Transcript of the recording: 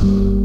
Mm-hmm.